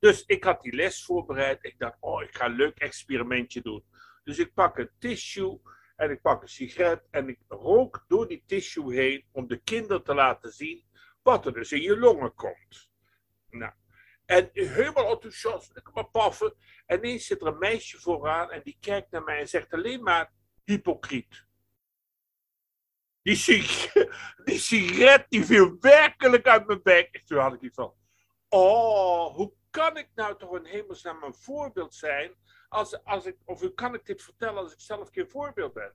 Dus ik had die les voorbereid. Ik dacht, oh, ik ga een leuk experimentje doen. Dus ik pak een tissue en ik pak een sigaret en ik rook door die tissue heen om de kinderen te laten zien wat er dus in je longen komt. Nou, en helemaal enthousiast, ik maar paffen. En ineens zit er een meisje vooraan en die kijkt naar mij en zegt alleen maar hypocriet. Die, sig die sigaret die viel werkelijk uit mijn bek. Toen had ik iets van, oh, hoe kan ik nou toch een hemelsnaam een voorbeeld zijn? Als, als ik, of hoe kan ik dit vertellen als ik zelf geen voorbeeld ben?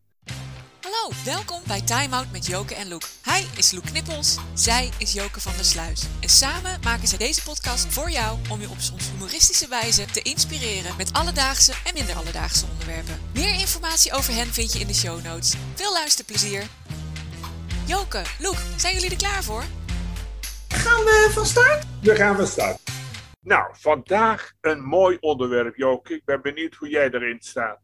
Hallo, welkom bij Time Out met Joke en Loek. Hij is Loek Knippels, zij is Joke van der Sluis. En samen maken zij deze podcast voor jou om je op soms humoristische wijze te inspireren met alledaagse en minder alledaagse onderwerpen. Meer informatie over hen vind je in de show notes. Veel luisterplezier! Joke, Loek, zijn jullie er klaar voor? Gaan we van start? We gaan van start. Nou, vandaag een mooi onderwerp, Joke. Ik ben benieuwd hoe jij erin staat.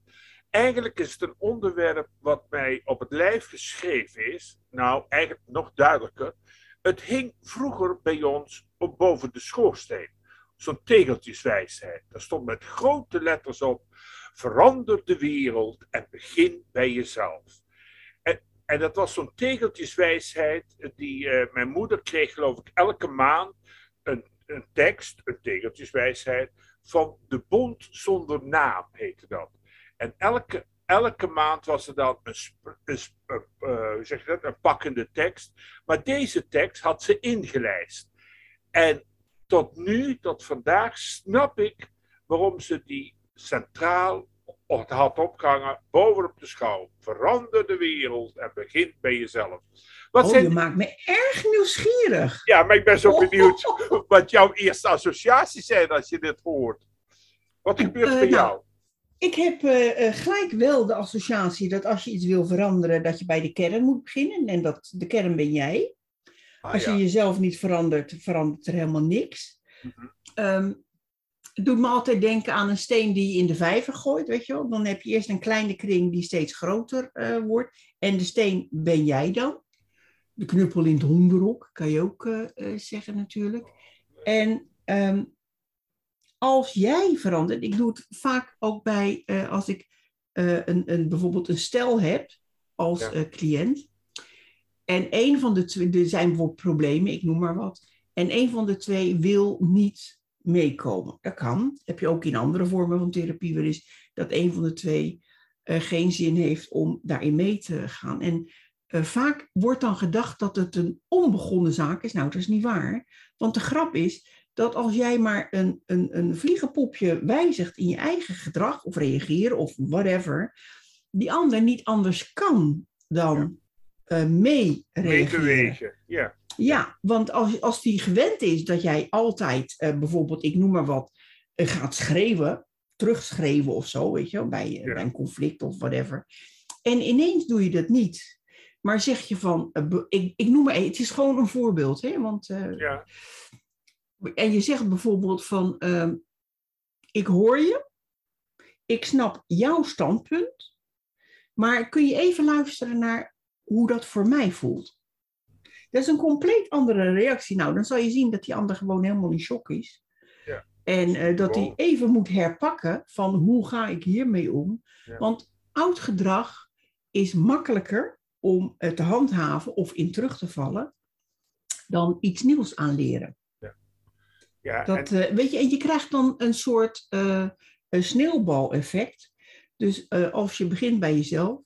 Eigenlijk is het een onderwerp wat mij op het lijf geschreven is. Nou, eigenlijk nog duidelijker. Het hing vroeger bij ons op boven de schoorsteen. Zo'n tegeltjeswijsheid. Daar stond met grote letters op: verander de wereld en begin bij jezelf. En, en dat was zo'n tegeltjeswijsheid die uh, mijn moeder kreeg, geloof ik, elke maand een, een tekst, een tegeltjeswijsheid, van de bond zonder naam heette dat. En elke, elke maand was er dan een, je dat, een pakkende tekst. Maar deze tekst had ze ingelijst. En tot nu, tot vandaag, snap ik waarom ze die centraal had opgehangen bovenop de schouw. Verander de wereld en begin bij jezelf. Wat oh, zijn... je maakt me erg nieuwsgierig. Ja, maar ik ben zo benieuwd wat jouw eerste associaties zijn als je dit hoort. Wat gebeurt uh, bij nou, jou? Ik heb uh, gelijk wel de associatie dat als je iets wil veranderen, dat je bij de kern moet beginnen. En dat de kern ben jij. Ah, als je jezelf niet verandert, verandert er helemaal niks. Mm het doet me altijd denken aan een steen die je in de vijver gooit, weet je wel. Dan heb je eerst een kleine kring die steeds groter uh, wordt. En de steen ben jij dan. De knuppel in het hondenrok, kan je ook uh, zeggen natuurlijk. En um, als jij verandert, ik doe het vaak ook bij als ik een, een, bijvoorbeeld een stel heb als cliënt. En een van de twee, er zijn bijvoorbeeld problemen, ik noem maar wat. En een van de twee wil niet meekomen. Dat kan. heb je ook in andere vormen van therapie wel eens dat een van de twee uh, geen zin heeft om daarin mee te gaan. En uh, vaak wordt dan gedacht dat het een onbegonnen zaak is. Nou, dat is niet waar. Want de grap is dat als jij maar een, een, een vliegenpopje wijzigt in je eigen gedrag of reageren of whatever, die ander niet anders kan dan ja. uh, mee reageren. ja. Ja, want als, als die gewend is dat jij altijd uh, bijvoorbeeld, ik noem maar wat, uh, gaat schreeuwen, terugschreeuwen of zo, weet je, bij, ja. bij een conflict of whatever. En ineens doe je dat niet. Maar zeg je van, ik, ik noem maar, het is gewoon een voorbeeld, hè, want. ja. En je zegt bijvoorbeeld van, ehm, ik hoor je, ik snap jouw standpunt, maar kun je even luisteren naar hoe dat voor mij voelt? Dat is een compleet andere reactie. Nou, dan zal je zien dat die ander gewoon helemaal in shock is. Ja. En uh, dat hij even moet herpakken van hoe ga ik hiermee om. Ja. Want oud gedrag is makkelijker om uh, te handhaven of in terug te vallen dan iets nieuws aanleren. Ja. Ja, dat, en... uh, weet je, en je krijgt dan een soort sneeuwbaleffect. Dus als je begint bij jezelf,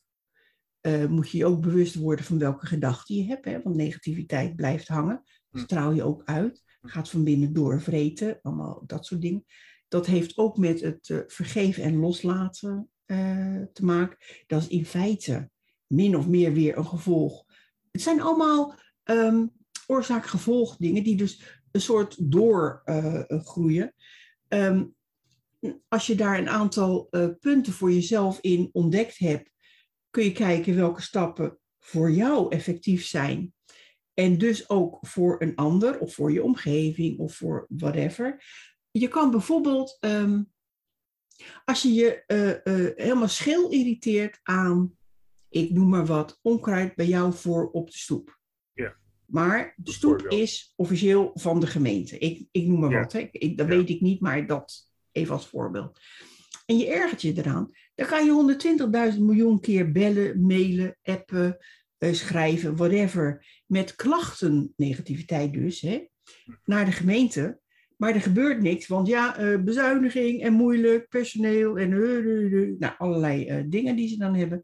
uh, moet je je ook bewust worden van welke gedachten je hebt. Hè? Want negativiteit blijft hangen. Hm. Straal je ook uit. Hm. Gaat van binnen doorvreten. Allemaal dat soort dingen. Dat heeft ook met het uh, vergeven en loslaten uh, te maken. Dat is in feite min of meer weer een gevolg. Het zijn allemaal um, oorzaak-gevolg dingen die dus een soort doorgroeien. Um, als je daar een aantal punten voor jezelf in ontdekt hebt kun je kijken welke stappen voor jou effectief zijn. En dus ook voor een ander of voor je omgeving of voor whatever. Je kan bijvoorbeeld, um, als je je uh, uh, helemaal schil irriteert aan, ik noem maar wat, onkruid bij jou voor op de stoep. Ja. Maar de stoep is officieel van de gemeente. Ik, ik noem maar wat. Hè. Ik, dat weet ik niet, maar dat even als voorbeeld. En je ergert je eraan. Dan kan je 120.000 miljoen keer bellen, mailen, appen, eh, schrijven, whatever. Met klachten, negativiteit dus, hè, naar de gemeente. Maar er gebeurt niks, want ja, uh, bezuiniging en moeilijk, personeel en uh, nou, allerlei dingen die ze dan hebben.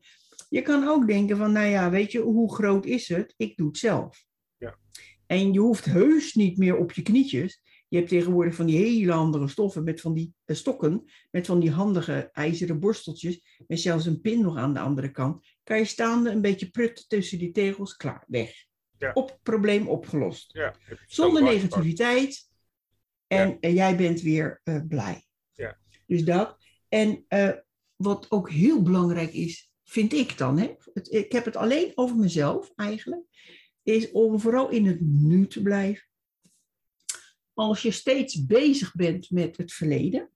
Je kan ook denken van, nou ja, weet je, hoe groot is het? Ik doe het zelf. Ja. En je hoeft heus niet meer op je knietjes. Je hebt tegenwoordig van die hele andere stoffen met van die stokken, met van die handige ijzeren borsteltjes, met zelfs een pin nog aan de andere kant. Kan je staande een beetje prutten tussen die tegels, klaar, weg. Ja. Op, probleem opgelost. Ja, Zonder negativiteit. En, en, jij bent weer uh, blij. Ja. Dus dat. En uh, wat ook heel belangrijk is, vind ik dan, hè? Het, ik heb het alleen over mezelf eigenlijk, is om vooral in het nu te blijven. Als je steeds bezig bent met het verleden,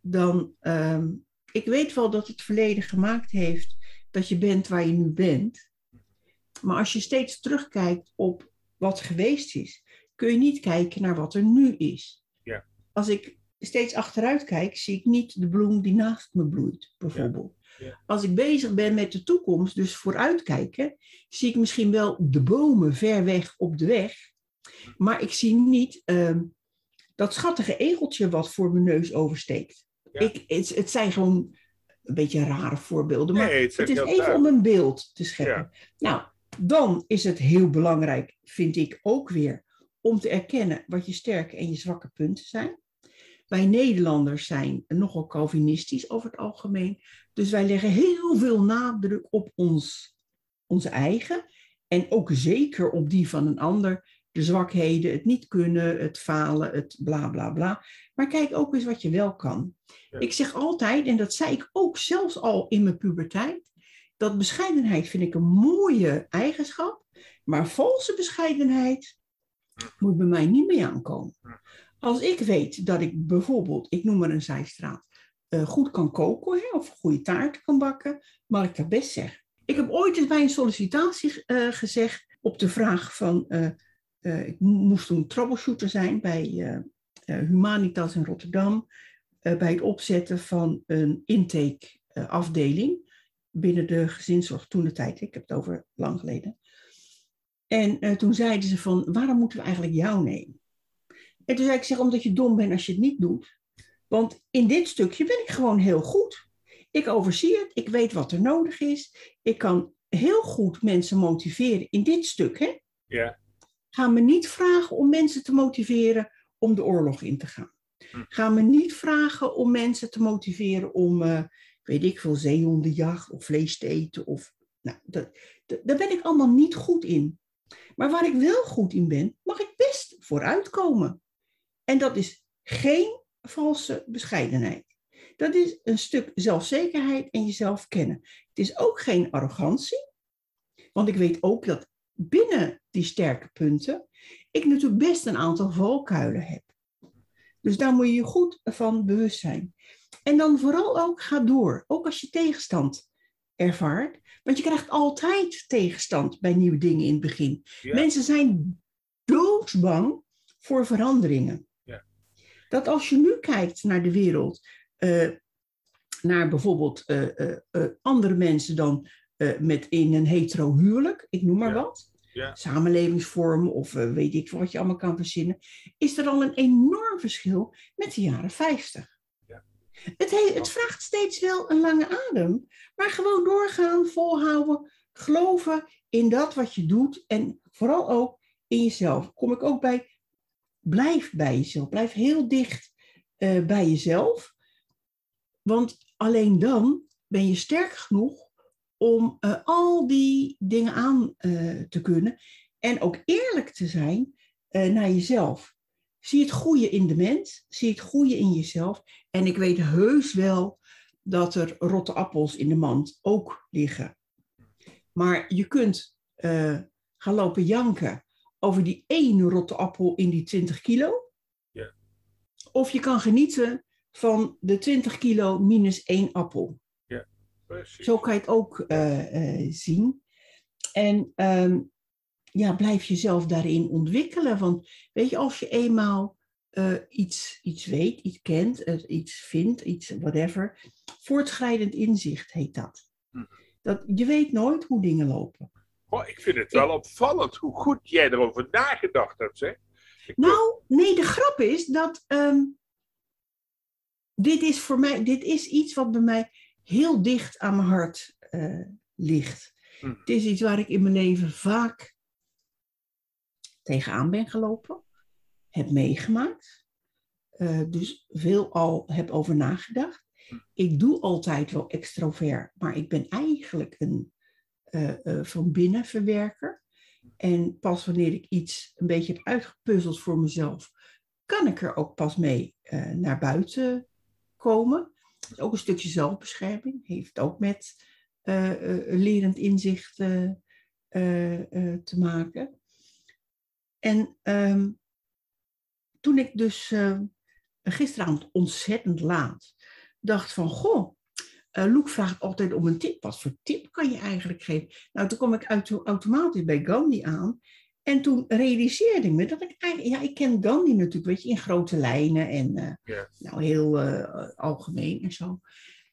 dan, um, ik weet wel dat het verleden gemaakt heeft dat je bent waar je nu bent. Maar als je steeds terugkijkt op wat geweest is, kun je niet kijken naar wat er nu is. Ja. Als ik steeds achteruit kijk, zie ik niet de bloem die naast me bloeit, bijvoorbeeld. Ja. Als ik bezig ben met de toekomst, dus vooruitkijken, zie ik misschien wel de bomen ver weg op de weg. Maar ik zie niet uh, dat schattige egeltje wat voor mijn neus oversteekt. Ik, het, het, zijn gewoon een beetje rare voorbeelden, maar het, is even om een beeld te scheppen. Nou, dan is het heel belangrijk, vind ik ook weer, om te erkennen wat je sterke en je zwakke punten zijn. Wij Nederlanders zijn nogal Calvinistisch over het algemeen. Dus wij leggen heel veel nadruk op ons, onze eigen. En ook zeker op die van een ander. De zwakheden, het niet kunnen, het falen, het bla bla bla. Maar kijk ook eens wat je wel kan. Ik zeg altijd, en dat zei ik ook zelfs al in mijn puberteit, dat bescheidenheid vind ik een mooie eigenschap. Maar valse bescheidenheid moet bij mij niet mee aankomen. Als ik weet dat ik bijvoorbeeld, ik noem maar een zijstraat, uh, goed kan koken hè, of goede taarten kan bakken, mag ik dat best zeggen. Ik heb ooit eens bij een sollicitatie uh, gezegd op de vraag van, uh, ik moest toen troubleshooter zijn bij Humanitas in Rotterdam, bij het opzetten van een intakeafdeling binnen de gezinszorg toen de tijd. Ik heb het over lang geleden. En toen zeiden ze van, waarom moeten we eigenlijk jou nemen? En toen zei ik, zeg, omdat je dom bent als je het niet doet. Want in dit stukje ben ik gewoon heel goed. Ik overzie het, ik weet wat er nodig is. Ik kan heel goed mensen motiveren in dit stuk. Hè? Ja. Ga me niet vragen om mensen te motiveren om de oorlog in te gaan. Hm. Ga me niet vragen om mensen te motiveren om, uh, weet ik veel, zeehondenjacht of vlees te eten. Of, nou, dat, dat, daar ben ik allemaal niet goed in. Maar waar ik wel goed in ben, mag ik best vooruitkomen. En dat is geen valse bescheidenheid. Dat is een stuk zelfzekerheid en jezelf kennen. Het is ook geen arrogantie, want ik weet ook dat binnen die sterke punten ik natuurlijk best een aantal valkuilen heb. Dus daar moet je je goed van bewust zijn. En dan vooral ook ga door, ook als je tegenstand ervaart. Want je krijgt altijd tegenstand bij nieuwe dingen in het begin. Mensen zijn doodsbang voor veranderingen dat als je nu kijkt naar de wereld, uh, naar bijvoorbeeld uh, andere mensen dan met in een hetero huwelijk, ik noem maar wat, ja. samenlevingsvormen of weet ik wat je allemaal kan verzinnen, is er al een enorm verschil met de jaren 50. Ja. Het, het vraagt steeds wel een lange adem, maar gewoon doorgaan, volhouden, geloven in dat wat je doet en vooral ook in jezelf. Kom ik ook bij blijf bij jezelf. Blijf heel dicht uh, bij jezelf. Want alleen dan ben je sterk genoeg om uh, al die dingen aan uh, te kunnen. En ook eerlijk te zijn naar jezelf. Zie het goede in de mens. Zie het goede in jezelf. En ik weet heus wel dat er rotte appels in de mand ook liggen. Maar je kunt gaan lopen janken over die ene rotte appel in die 20 kilo. Ja. Of je kan genieten van de 20 kilo minus één appel. Precies. Zo kan je het ook uh, uh, zien. En um, ja, blijf jezelf daarin ontwikkelen. Want weet je, als je eenmaal eh, iets, iets weet, iets kent, iets vindt, iets whatever, voortschrijdend inzicht heet dat. Hm. dat. Je weet nooit hoe dingen lopen. Oh, ik vind het wel opvallend hoe goed jij erover nagedacht hebt, zeg. Ik Nou, nee, de grap is dat ehm, dit is voor mij, dit is iets wat bij mij heel dicht aan mijn hart eh, ligt. Hm. Het is iets waar ik in mijn leven vaak tegenaan ben gelopen, heb meegemaakt, eh, dus veel al heb over nagedacht. Ik doe altijd wel extrovert, maar ik ben eigenlijk een eh, van binnen verwerker. En pas wanneer ik iets een beetje heb uitgepuzzeld voor mezelf, kan ik er ook pas mee naar buiten komen. Ook een stukje zelfbescherming, heeft ook met eh, eh, lerend inzicht eh, te maken. En ehm, toen ik dus eh, gisteravond ontzettend laat dacht van, goh, Loek vraagt altijd om een tip. Wat voor tip kan je eigenlijk geven? Nou, toen kwam ik auto- automatisch bij Gandhi aan. En toen realiseerde ik me dat ik eigenlijk, ja, ik ken Gandhi natuurlijk, weet je, in grote lijnen en eh, nou heel eh, algemeen en zo.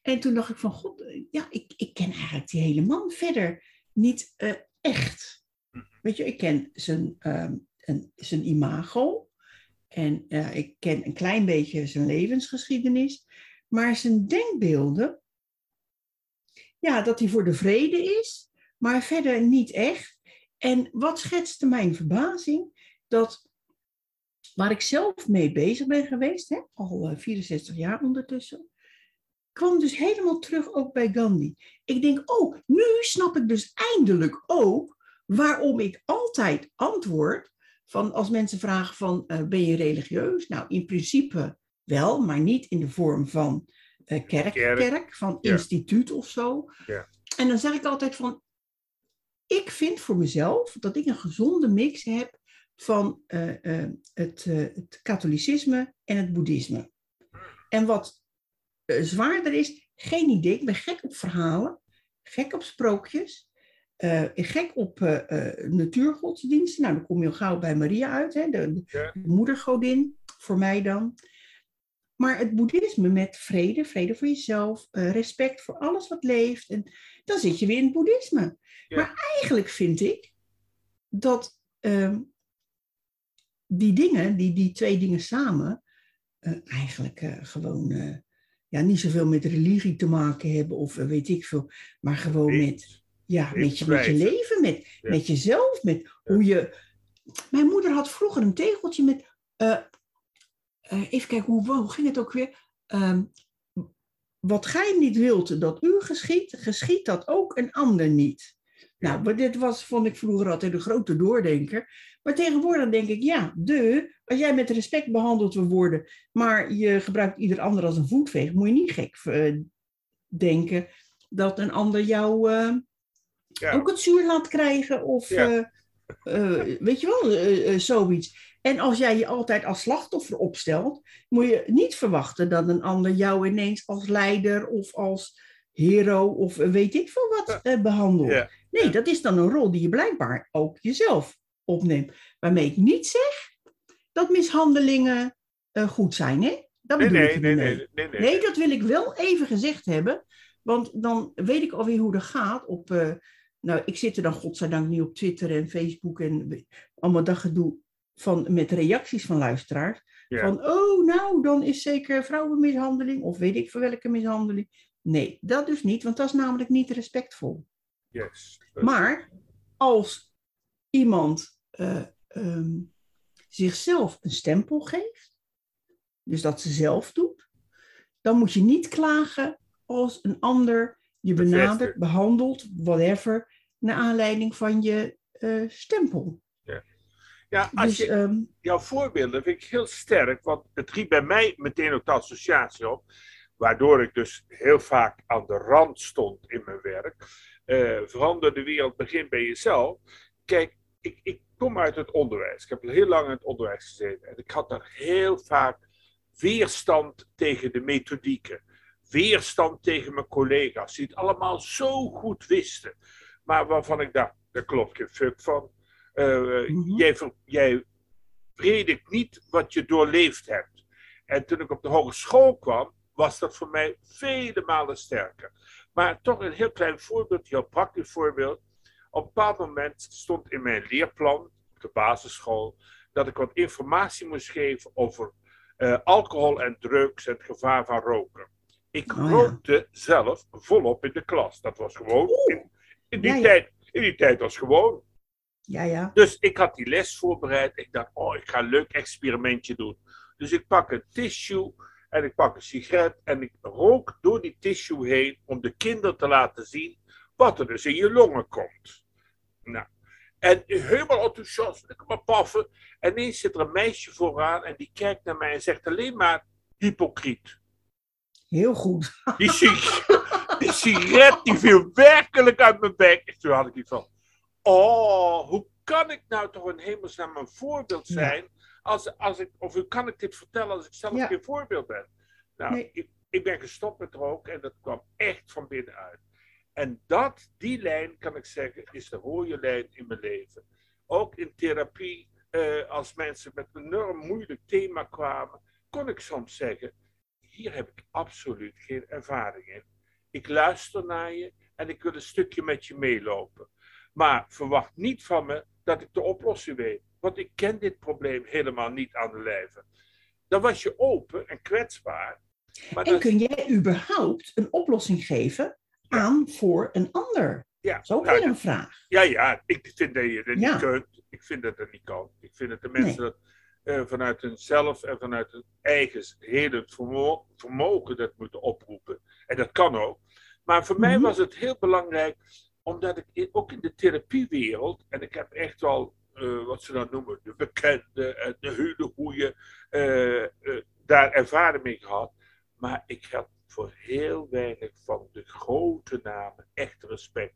En toen dacht ik van, god, ja, ik, ik ken eigenlijk die hele man verder niet eh, echt. Mhm. Weet je, ik ken zijn, ehm, een, zijn imago en ik ken een klein beetje zijn levensgeschiedenis, maar zijn denkbeelden, ja, dat hij voor de vrede is, maar verder niet echt. En wat schetste mijn verbazing? Dat waar ik zelf mee bezig ben geweest, hè, al eh, 64 jaar ondertussen, kwam dus helemaal terug ook bij Gandhi. Ik denk, oh, nu snap ik dus eindelijk ook waarom ik altijd antwoord van als mensen vragen van eh, ben je religieus? Nou, in principe wel, maar niet in de vorm van eh, kerk, Kerk. kerk, van Ja. instituut of zo. Ja. En dan zeg ik altijd van, ik vind voor mezelf dat ik een gezonde mix heb van eh, eh, het, eh, het katholicisme en het boeddhisme. En wat zwaarder is, geen idee. Ik ben gek op verhalen, gek op sprookjes, gek op natuurgodsdiensten. Nou, dan kom je al gauw bij Maria uit, hè, de, moedergodin, voor mij dan. Maar het boeddhisme met vrede, vrede voor jezelf, respect voor alles wat leeft. En dan zit je weer in het boeddhisme. Ja. Maar eigenlijk vind ik dat ehm, die dingen, die, die twee dingen samen, eh, eigenlijk eh, gewoon eh, ja, niet zoveel met religie te maken hebben of weet ik veel, maar gewoon met, ja, met, je, met je leven, met, Ja. met jezelf, met hoe je. Mijn moeder had vroeger een tegeltje met. even kijken, hoe, hoe ging het ook weer? Ehm, wat gij niet wilt dat u geschiet, geschiet dat ook een ander niet. Nou, maar dit was, vond ik vroeger altijd een grote doordenker. Maar tegenwoordig denk ik, ja, de, als jij met respect behandeld wil worden, maar je gebruikt ieder ander als een voetveeg, moet je niet gek eh, denken dat een ander jou eh, Ja. ook het zuur laat krijgen of Ja. eh, weet je wel, zoiets. En als jij je altijd als slachtoffer opstelt, moet je niet verwachten dat een ander jou ineens als leider of als hero of weet ik veel wat eh, behandelt. Ja. Nee, dat is dan een rol die je blijkbaar ook jezelf opneemt. Waarmee ik niet zeg dat mishandelingen eh, goed zijn, hè? Dat Nee, nee, ik nee, nee, nee, nee. Nee, dat wil ik wel even gezegd hebben. Want dan weet ik alweer hoe dat gaat. Op, eh, nou, ik zit er dan godzijdank niet op Twitter en Facebook en allemaal dat gedoe van, met reacties van luisteraars. Ja. Van, oh, nou, dan is zeker vrouwenmishandeling of weet ik voor welke mishandeling. Nee, dat dus niet, want dat is namelijk niet respectvol. Yes. Maar als iemand eh, ehm, zichzelf een stempel geeft, dus dat ze zelf doet, dan moet je niet klagen als een ander je benadert, behandelt, whatever, naar aanleiding van je eh, stempel. Ja, als Dus je, ehm, jouw voorbeelden vind ik heel sterk, want het riep bij mij meteen ook de associatie op, waardoor ik dus heel vaak aan de rand stond in mijn werk. Eh, verander de wereld, begin bij jezelf. Kijk, ik, ik kom uit het onderwijs. Ik heb heel lang in het onderwijs gezeten en ik had daar heel vaak weerstand tegen de methodieken. Weerstand tegen mijn collega's, die het allemaal zo goed wisten. Maar waarvan ik dacht, daar klopt geen fuck van. Uh, Mhm. jij, jij predikt niet wat je doorleefd hebt. En toen ik op de hogeschool kwam, was dat voor mij vele malen sterker. Maar toch een heel klein voorbeeld, heel praktisch voorbeeld. Op een bepaald moment stond in mijn leerplan op de basisschool dat ik wat informatie moest geven over eh, alcohol en drugs en het gevaar van roken. Ik Oh ja. rookte zelf volop in de klas. Dat was gewoon. In, in, die, Ja, ja. Tijd, in die tijd was gewoon. Ja, ja. Dus ik had die les voorbereid. Ik dacht, oh, ik ga een leuk experimentje doen. Dus ik pak een tissue en ik pak een sigaret en ik rook door die tissue heen om de kinderen te laten zien wat er dus in je longen komt. Nou, en helemaal enthousiast, ik maar paffen. En ineens zit er een meisje vooraan en die kijkt naar mij en zegt alleen maar hypocriet. Heel goed. Die, sig- die sigaret die viel werkelijk uit mijn bek. En toen had ik iets van, oh, hoe kan ik nou toch in hemelsnaam een voorbeeld Ja. zijn? Als, als ik, of hoe kan ik dit vertellen als ik zelf Ja. geen voorbeeld ben? Nou, Nee. ik, ik ben gestopt met roken en dat kwam echt van binnenuit. En dat, die lijn, kan ik zeggen, is de rode lijn in mijn leven. Ook in therapie, eh, als mensen met een enorm moeilijk thema kwamen, kon ik soms zeggen: Hier heb ik absoluut geen ervaring in. Ik luister naar je en ik wil een stukje met je meelopen. Maar verwacht niet van me dat ik de oplossing weet, want ik ken dit probleem helemaal niet aan de lijve. Dan was je open en kwetsbaar. Maar En dat- kun jij überhaupt een oplossing geven aan voor een ander? ja, Dat is ook nou, weer een vraag. Ja, ja, ik vind dat je dat Ja. niet kunt. Ik vind dat dat niet kan. Ik vind dat de mensen dat eh, vanuit hunzelf en vanuit hun eigen hele vermo- vermogen dat moeten oproepen. En dat kan ook. Maar voor mij Mhm. was het heel belangrijk, omdat ik ook in de therapiewereld, en ik heb echt wel, eh, wat ze dan noemen, de bekende en de hele eh, daar ervaring mee gehad. Maar ik had voor heel weinig van de grote namen echt respect.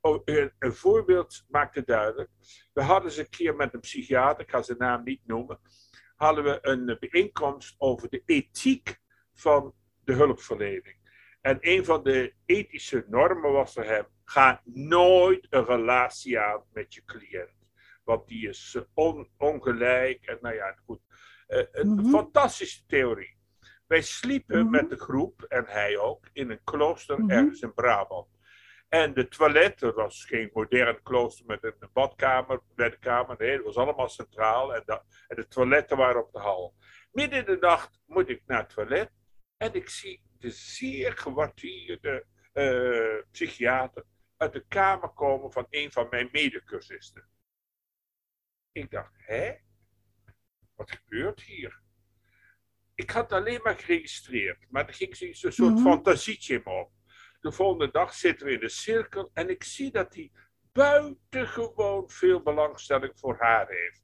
Oh, een, een voorbeeld maakte duidelijk. We hadden eens een keer met een psychiater, ik ga zijn naam niet noemen, hadden we een bijeenkomst over de ethiek van de hulpverlening. En een van de ethische normen was voor hem: ga nooit een relatie aan met je cliënt. Want die is eh, on- ongelijk. En nou ja, goed. Eh, een Mhm. fantastische theorie. Wij sliepen Mhm. met de groep, en hij ook, in een klooster Mhm. ergens in Brabant. En de toilet, dat was geen modern klooster met een badkamer, bedkamer. Nee, het was allemaal centraal. En, de, en de toiletten waren op de hal. Midden in de nacht moet ik naar het toilet. En ik zie de zeer gewaardeerde eh, psychiater uit de kamer komen van een van mijn medecursisten. Ik dacht, hè? Wat gebeurt hier? Ik had alleen maar geregistreerd, maar er ging zo'n soort Mhm. fantasietje in me op. De volgende dag zitten we in de cirkel en ik zie dat hij buitengewoon veel belangstelling voor haar heeft.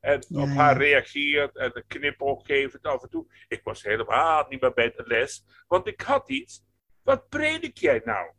En Ja, op haar reageert en een knipoog geeft af en toe. Ik was helemaal niet meer bij de les, want ik had iets. Wat predik jij nou?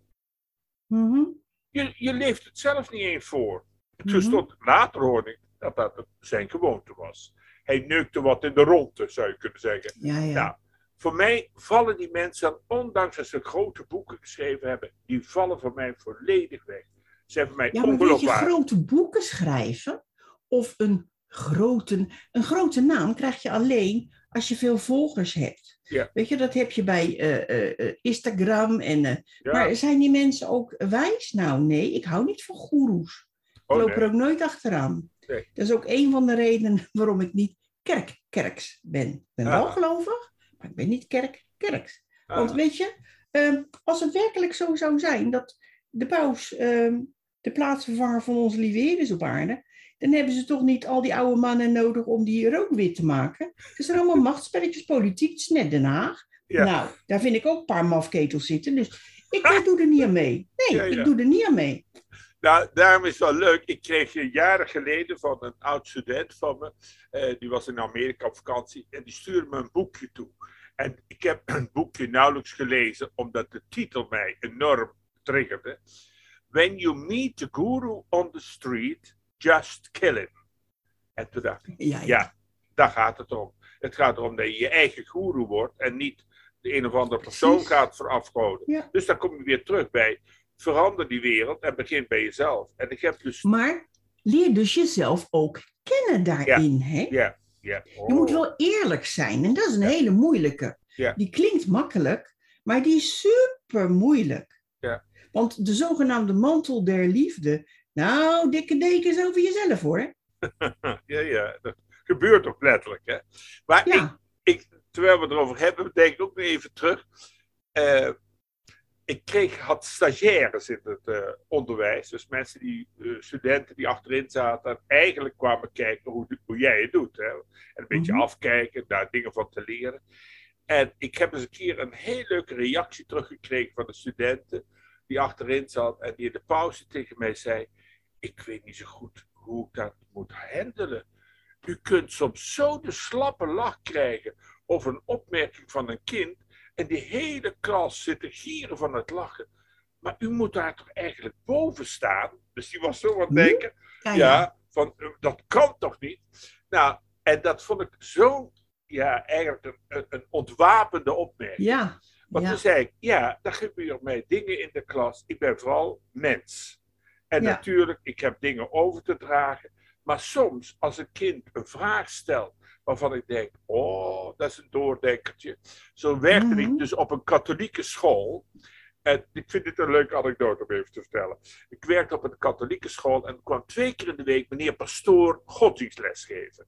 Mhm. Je, je leeft het zelf niet eens voor. Mhm. stond, later hoorde ik dat dat zijn gewoonte was. Hij neukte wat in de ronde, zou je kunnen zeggen. Ja, ja. Nou, voor mij vallen die mensen, ondanks dat ze grote boeken geschreven hebben, die vallen voor mij volledig weg. Ze hebben mij Ja, maar weet je, grote boeken schrijven of een grote, een grote naam krijg je alleen als je veel volgers hebt. Ja. Weet je, dat heb je bij eh, eh, eh, Instagram. En, Ja, Maar zijn die mensen ook wijs? Nou, nee, ik hou niet van goeroes. Ik oh, loop nee. er ook nooit achteraan. Nee. Dat is ook een van de redenen waarom ik niet kerk-kerks ben. Ik ben wel Ah. gelovig, maar ik ben niet kerk-kerks. Want Ah, weet je, ehm, als het werkelijk zo zou zijn dat de paus ehm, de plaatsvervanger van onze lieve is op aarde, dan hebben ze toch niet al die oude mannen nodig om die rook wit te maken. Het zijn allemaal machtspelletjes, politiek, het is net Den Haag. Ja. Nou, daar vind ik ook een paar mafketels zitten, dus ik doe er niet aan mee. Nee, Ja, ja. ik doe er niet aan mee. Nou, daarom is het wel leuk. Ik kreeg eh, jaren geleden van een oud student van me, eh, die was in Amerika op vakantie, en die stuurde me een boekje toe. En ik heb een boekje nauwelijks gelezen, omdat de titel mij enorm triggerde. When you meet the guru on the street, just kill him. En toen dacht ik, Ja, ja. ja, daar gaat het om. Het gaat erom dat je je eigen guru wordt en niet de een of andere persoon Precies. gaat verafgoden. Ja. Dus dan kom je weer terug bij verander die wereld en begin bij jezelf. En ik heb dus. Maar leer dus jezelf ook kennen daarin. Hè? Ja, ja. Je moet Oh, wel eerlijk zijn. En dat is een hele moeilijke. Die klinkt makkelijk, maar die is super moeilijk. Ja. Want de zogenaamde mantel der liefde. Nou, dikke dekens over jezelf hoor. Ja, ja, dat gebeurt ook letterlijk. Hè? Maar ik, Ja. ik, terwijl we het erover hebben, denk ik ook nog even terug. Eh, ik kreeg, had stagiaires in het eh, onderwijs. Dus mensen die, eh, studenten die achterin zaten en eigenlijk kwamen kijken hoe, hoe jij het doet. Hè? En een beetje Mhm. afkijken, daar dingen van te leren. En ik heb eens een keer een heel leuke reactie teruggekregen van de studenten die achterin zat en die in de pauze tegen mij zei: Ik weet niet zo goed hoe ik dat moet handelen. U kunt soms zo de slappe lach krijgen over een opmerking van een kind en die hele klas zit te gieren van het lachen. Maar u moet daar toch eigenlijk boven staan? Dus die was zo aan het Hm? denken: Ja, ja, ja. van eh, dat kan toch niet? Nou, en dat vond ik zo, ja, eigenlijk een, een, ontwapende opmerking. Ja. Want ja. toen zei ik, ja, er gebeuren mij dingen in de klas. Ik ben vooral mens. En Ja. natuurlijk, ik heb dingen over te dragen. Maar soms, als een kind een vraag stelt waarvan ik denk, oh, dat is een doordenkertje. Zo werkte Mhm. ik dus op een katholieke school. En ik vind dit een leuke anekdote om even te vertellen. Ik werkte op een katholieke school en kwam twee keer in de week meneer Pastoor godsdienstles geven.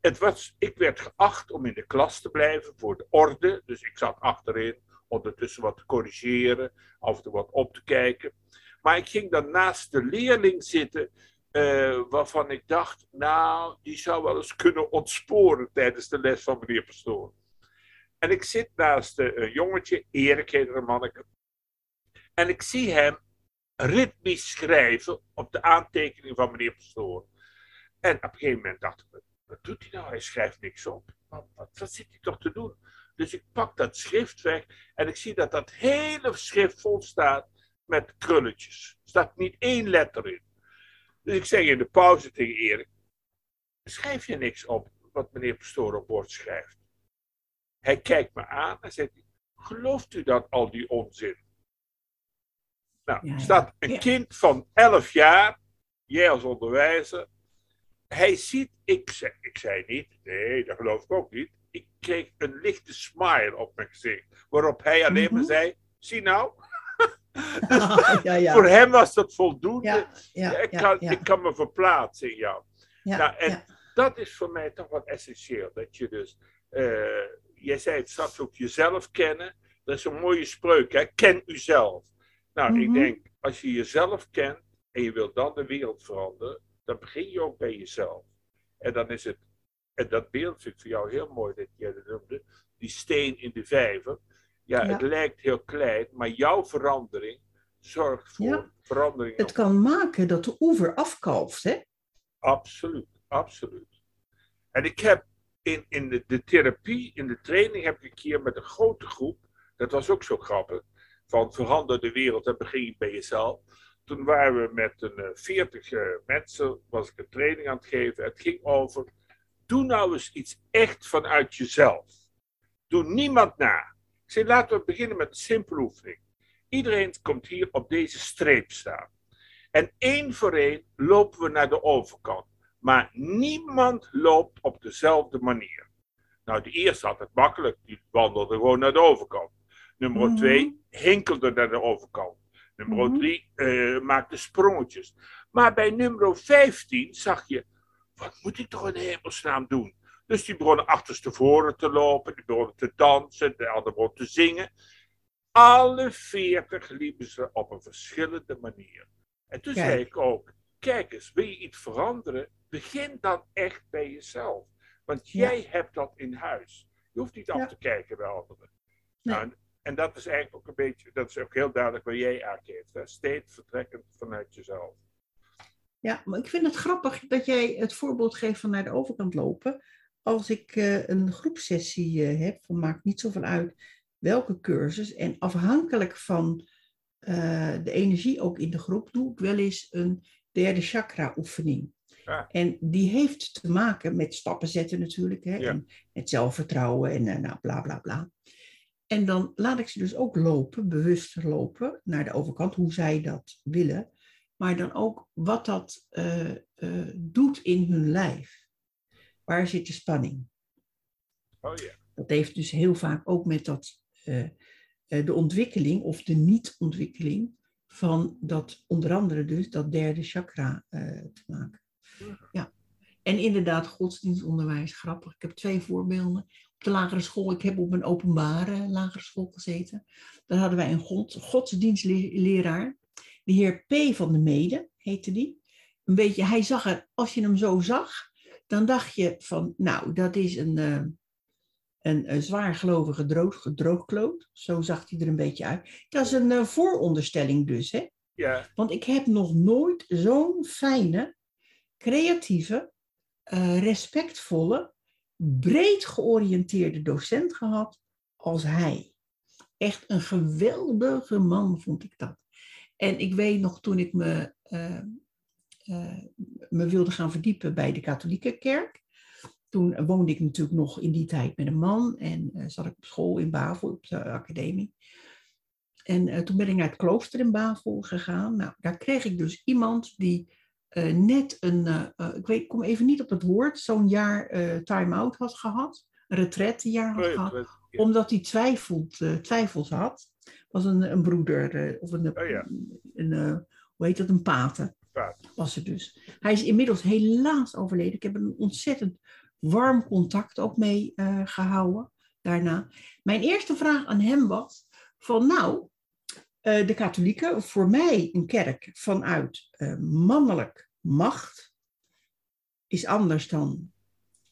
Het was, ik werd geacht om in de klas te blijven voor de orde. Dus ik zat achterin, ondertussen wat te corrigeren, af en toe wat op te kijken. Maar ik ging dan naast de leerling zitten, eh, waarvan ik dacht, nou, die zou wel eens kunnen ontsporen tijdens de les van meneer Pastoor. En ik zit naast eh, een jongetje, Erik heet een manneke. En ik zie hem ritmisch schrijven op de aantekening van meneer Pastoor. En op een gegeven moment dacht ik, wat doet hij nou? Hij schrijft niks op. Wat, wat, wat zit hij toch te doen? Dus ik pak dat schrift weg en ik zie dat dat hele schrift vol staat met krulletjes. Er staat niet één letter in. Dus ik zeg in de pauze tegen Erik, schrijf je niks op wat meneer Pastoor op bord schrijft? Hij kijkt me aan en zegt, gelooft u dat al die onzin? Nou, ja. staat een kind van 11 jaar, jij als onderwijzer, hij ziet, ik zei, ik zei niet, nee, dat geloof ik ook niet. Ik kreeg een lichte smile op mijn gezicht, waarop hij alleen maar Mhm. zei, zie nou, ja, ja. voor hem was dat voldoende. Ja, ik, kan, ik kan me verplaatsen in jou. Ja, nou, en dat is voor mij toch wat essentieel. Dat je dus, eh, jij zei het straks ook jezelf kennen. Dat is een mooie spreuk, hè? ken uzelf. Nou, ik Mhm. denk, als je jezelf kent en je wilt dan de wereld veranderen, dan begin je ook bij jezelf. En dan is het, en dat beeld vind ik voor jou heel mooi dat jij dat noemde, die steen in de vijver. Ja, het lijkt heel klein, maar jouw verandering zorgt voor verandering. Het kan maken dat de oever afkalft, hè? Absoluut, absoluut. En ik heb in, in de, de therapie, in de training, heb ik een keer met een grote groep, dat was ook zo grappig, van verander de wereld en begin je bij jezelf. Toen waren we met een eh, veertig mensen, was ik een training aan het geven. Het ging over, doe nou eens iets echt vanuit jezelf. Doe niemand na. Zei, laten we beginnen met een simpele oefening. Iedereen komt hier op deze streep staan. En één voor één lopen we naar de overkant. Maar niemand loopt op dezelfde manier. Nou, de eerste had het makkelijk. Die wandelde gewoon naar de overkant. Nummer Mhm. twee hinkelde naar de overkant. Nummer Mhm. drie eh, maakte sprongetjes. Maar bij nummer 15 zag je, wat moet ik toch in hemelsnaam doen? Dus die begonnen achterstevoren te lopen, die begonnen te dansen, de anderen begonnen te zingen. Alle veertig liepen ze op een verschillende manier. En toen Kijk. zei ik ook, kijk eens, wil je iets veranderen? Begin dan echt bij jezelf. Want Ja. jij hebt dat in huis. Je hoeft niet af Ja. te kijken bij anderen. Nee. Nou, en, en dat is eigenlijk ook een beetje, dat is ook heel duidelijk waar jij aangeeft. hè. Steeds vertrekkend vanuit jezelf. Ja, maar ik vind het grappig dat jij het voorbeeld geeft van naar de overkant lopen. Als ik eh, een groepsessie eh, heb, maakt niet zoveel uit welke cursus. En afhankelijk van eh, de energie ook in de groep, doe ik wel eens een derde chakra oefening. Ja. En die heeft te maken met stappen zetten natuurlijk. Hè, Ja. En met zelfvertrouwen en eh, nou, bla bla bla. En dan laat ik ze dus ook lopen, bewust lopen, naar de overkant, hoe zij dat willen. maar dan ook wat dat doet in hun lijf. Waar zit de spanning? Oh ja. Dat heeft dus heel vaak ook met dat, eh, de ontwikkeling of de niet-ontwikkeling van dat, onder andere dus, dat derde chakra te maken. Ja. En inderdaad, godsdienstonderwijs, grappig. Ik heb twee voorbeelden. Op de lagere school, ik heb op een openbare lagere school gezeten. Daar hadden wij een god, godsdienstleraar. De heer P. van de Mede heette die. Een beetje, hij zag er, als je hem zo zag, dan dacht je van, nou, dat is een, uh, een, een zwaargelovige droog, droogkloot. Zo zag hij er een beetje uit. Dat is een uh, vooronderstelling dus, hè? Ja. Want ik heb nog nooit zo'n fijne, creatieve, uh, respectvolle, breed georiënteerde docent gehad als hij. Echt een geweldige man vond ik dat. En ik weet nog toen ik me, uh, me wilde gaan verdiepen bij de katholieke kerk. Toen woonde ik natuurlijk nog in die tijd met een man en uh, zat ik op school in Bavel, op de academie. En toen ben ik naar het klooster in Bavel gegaan. Nou, daar kreeg ik dus iemand die net een, ik weet, kom even niet op het woord, zo'n jaar time-out had gehad. Een retrettejaar had gehad. Omdat hij twijfelt, twijfels had was een, een broeder, of een, oh, ja. een hoe heet dat, een pater. Was het dus. Hij is inmiddels helaas overleden. Ik heb een ontzettend warm contact ook mee uh, gehouden daarna. Mijn eerste vraag aan hem was van nou, de katholieken, voor mij een kerk vanuit mannelijk macht is anders dan,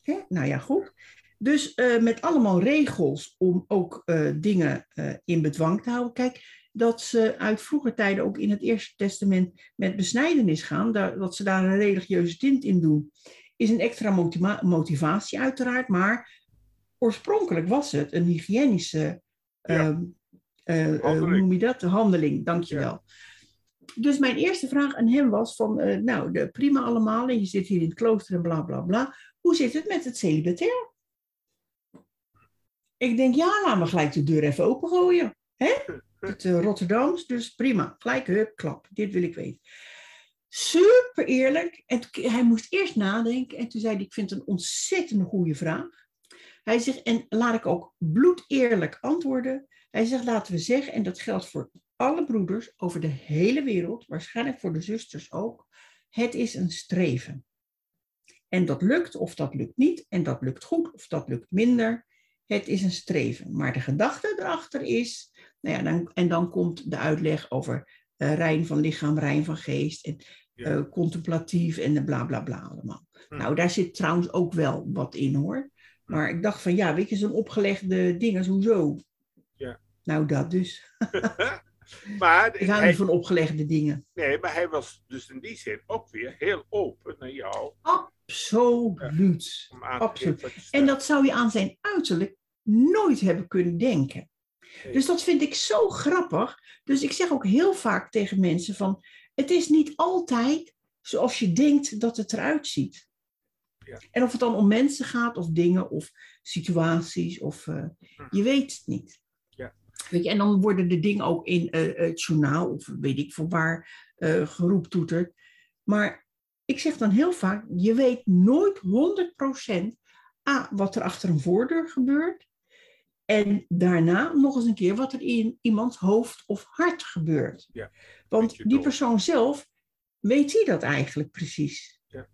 hè? nou ja goed, dus uh, met allemaal regels om ook uh, dingen uh, in bedwang te houden. Kijk, dat ze uit vroeger tijden ook in het Eerste Testament met besnijdenis gaan, dat ze daar een religieuze tint in doen, is een extra motiva motivatie uiteraard. Maar oorspronkelijk was het een hygiënische, ja. hoe noem je dat? De handeling, dankjewel. Ja. Dus mijn eerste vraag aan hem was van, nou, de, prima allemaal, en je zit hier in het klooster en bla bla bla. Hoe zit het met het celibatair? Ik denk, ja, laat me gelijk de deur even opengooien. Hè? Het uh, Rotterdams, dus prima. Gelijk, hup, klap. Dit wil ik weten. Super eerlijk. En hij moest eerst nadenken. En toen zei hij, ik vind het een ontzettend goede vraag. Hij zegt, en laat ik ook bloedeerlijk antwoorden. Hij zegt, laten we zeggen, en dat geldt voor alle broeders over de hele wereld, waarschijnlijk voor de zusters ook. Het is een streven. En dat lukt of dat lukt niet. En dat lukt goed of dat lukt minder. Het is een streven. Maar de gedachte erachter is, nou ja, dan, en dan komt de uitleg over uh, rein van lichaam, rein van geest en ja. uh, contemplatief en bla bla bla allemaal. Hm. Nou, daar zit trouwens ook wel wat in hoor. Maar ik dacht van ja, weet je, zo'n opgelegde dingen, hoezo? Ja. Nou, dat dus. maar ik hou niet van opgelegde dingen. Nee, maar hij was dus in die zin ook weer heel open naar jou. Absoluut. Ja, Absoluut. En dat zou je aan zijn uiterlijk nooit hebben kunnen denken. Dus dat vind ik zo grappig. Dus ik zeg ook heel vaak tegen mensen van, het is niet altijd zoals je denkt dat het eruit ziet. Ja. En of het dan om mensen gaat, of dingen, of situaties, of uh, je weet het niet. Ja. Weet je, en dan worden de dingen ook in uh, het journaal, of weet ik voor waar, uh, geroeptoeterd. Maar ik zeg dan heel vaak, je weet nooit 100% A, wat er achter een voordeur gebeurt. En daarna nog eens een keer wat er in iemands hoofd of hart gebeurt. Ja, Want die persoon zelf, weet hij dat eigenlijk precies? Ja.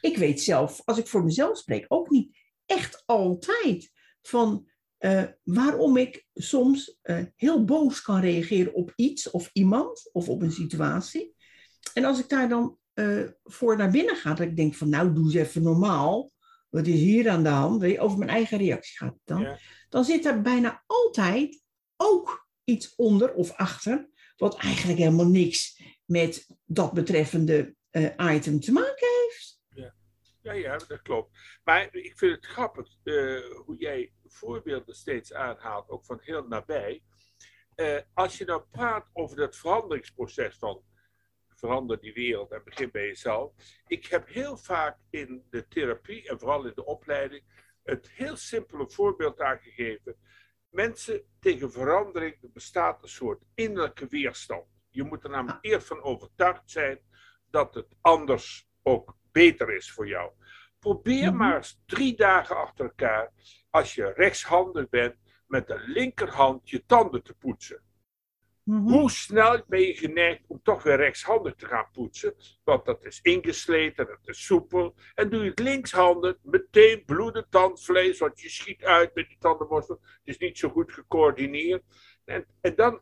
Ik weet zelf, als ik voor mezelf spreek, ook niet echt altijd van uh, waarom ik soms uh, heel boos kan reageren op iets of iemand of op een situatie. En als ik daar dan uh, voor naar binnen ga, dat ik denk van nou, doe eens even normaal. Wat is hier aan de hand? Over mijn eigen reactie gaat het dan. Ja. Dan zit er bijna altijd ook iets onder of achter, wat eigenlijk helemaal niks met dat betreffende uh, item te maken heeft. Ja. ja, dat klopt. Maar ik vind het grappig uh, hoe jij voorbeelden steeds aanhaalt, ook van heel nabij. Uh, als je nou praat over dat veranderingsproces van verander die wereld en begin bij jezelf. Ik heb heel vaak in de therapie en vooral in de opleiding het heel simpele voorbeeld aangegeven. Mensen tegen verandering, er bestaat een soort innerlijke weerstand. Je moet er namelijk eerst van overtuigd zijn dat het anders ook beter is voor jou. Probeer Mhm. maar eens drie dagen achter elkaar, als je rechtshandig bent, met de linkerhand je tanden te poetsen. Mhm. Hoe snel ben je geneigd om toch weer rechtshandig te gaan poetsen? Want dat is ingesleten, dat is soepel. En doe je het linkshandig, meteen bloedend tandvlees, want je schiet uit met die tandenborstel. Het is niet zo goed gecoördineerd. En, en dan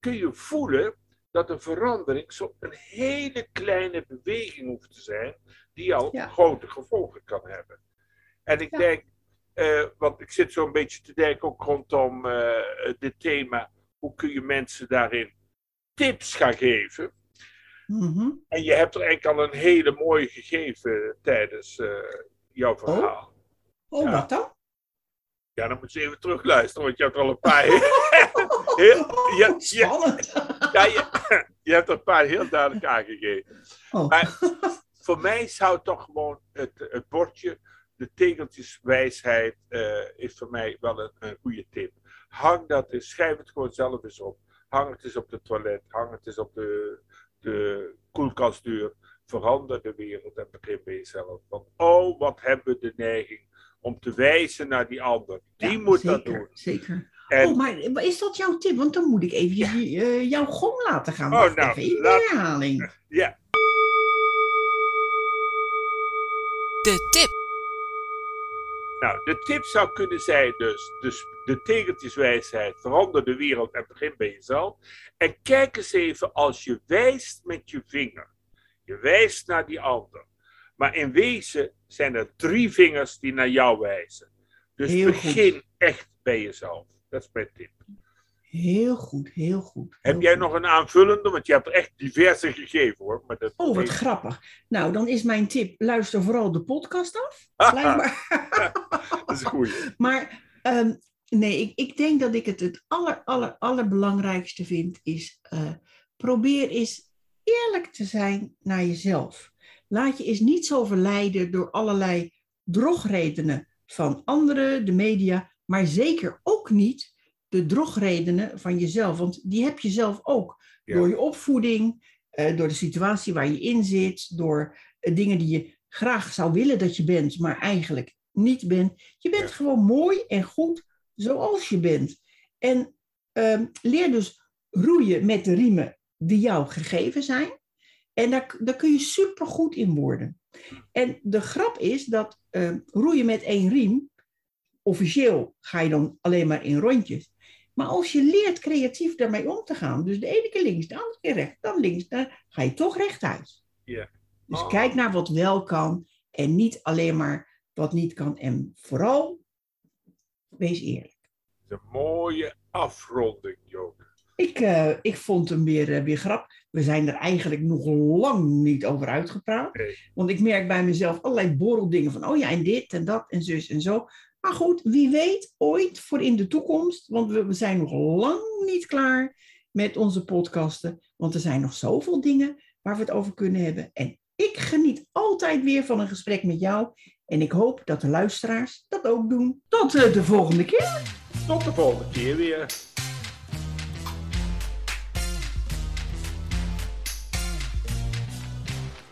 kun je voelen dat een verandering zo een hele kleine beweging hoeft te zijn, die al Ja. grote gevolgen kan hebben. En ik Ja. denk, eh, want ik zit zo'n beetje te denken ook rondom eh, dit thema, hoe kun je mensen daarin tips gaan geven? Mhm. En je hebt er eigenlijk al een hele mooie gegeven tijdens eh, jouw verhaal. Oh, Ja. wat dan? Ja, dan moet je even terugluisteren, want je hebt er al een paar. heel, ja, ja, Spannend. ja, je, je hebt er een paar heel duidelijk aangegeven. Oh. Maar voor mij zou toch gewoon het, het bordje, de tegeltjes wijsheid, eh, is voor mij wel een, een goede tip. Hang dat eens, schrijf het gewoon zelf eens op. Hang het eens op de toilet, hang het eens op de, de koelkastdeur. Verander de wereld en begin bij jezelf. Want oh, wat hebben we de neiging om te wijzen naar die ander. Die Ja, moet zeker, dat doen. Zeker. En, Oh, maar is dat jouw tip? Want dan moet ik even eh, jouw gong laten gaan. Oh, Wacht nou, even, in laat- de herhaling. ja, De tip. Nou, de tip zou kunnen zijn dus, dus de tegeltjeswijsheid, verander de wereld en begin bij jezelf. En kijk eens even als je wijst met je vinger. Je wijst naar die ander. Maar in wezen zijn er drie vingers die naar jou wijzen. Dus Heel goed. begin echt bij jezelf. Dat is mijn tip. Heel goed, heel goed. Heb jij goed. nog een aanvullende? Want je hebt er echt diverse gegeven hoor. Maar dat Oh, wat grappig. Nou, dan is mijn tip, luister vooral de podcast af. Blijkbaar. dat is goeie. Maar ehm, nee, ik, ik denk dat ik het het aller, aller, allerbelangrijkste vind, is eh, probeer eens eerlijk te zijn naar jezelf. Laat je eens niet zo verleiden door allerlei drogredenen van anderen, de media, maar zeker ook niet de drogredenen van jezelf. Want die heb je zelf ook. Ja. Door je opvoeding, eh, door de situatie waar je in zit, door eh, dingen die je graag zou willen dat je bent, maar eigenlijk niet bent. Je bent Ja. gewoon mooi en goed zoals je bent. En ehm, leer dus roeien met de riemen die jou gegeven zijn. En daar, daar kun je supergoed in worden. En de grap is dat ehm, roeien met één riem, officieel ga je dan alleen maar in rondjes. Maar als je leert creatief daarmee om te gaan, dus de ene keer links, de andere keer rechts, dan links, dan ga je toch rechtuit. Ja. Dus Oh. kijk naar wat wel kan en niet alleen maar wat niet kan. En vooral, wees eerlijk. Een mooie afronding, Joke. Ik, eh, ik vond hem weer, eh, weer grap. We zijn er eigenlijk nog lang niet over uitgepraat. Nee. Want ik merk bij mezelf allerlei borreldingen van, oh ja, en dit en dat en zus en zo. Maar goed, wie weet ooit voor in de toekomst. Want we, zijn nog lang niet klaar met onze podcasten. Want er zijn nog zoveel dingen waar we het over kunnen hebben. En ik geniet altijd weer van een gesprek met jou. En ik hoop dat de luisteraars dat ook doen. Tot eh, de volgende keer. Tot de volgende keer weer.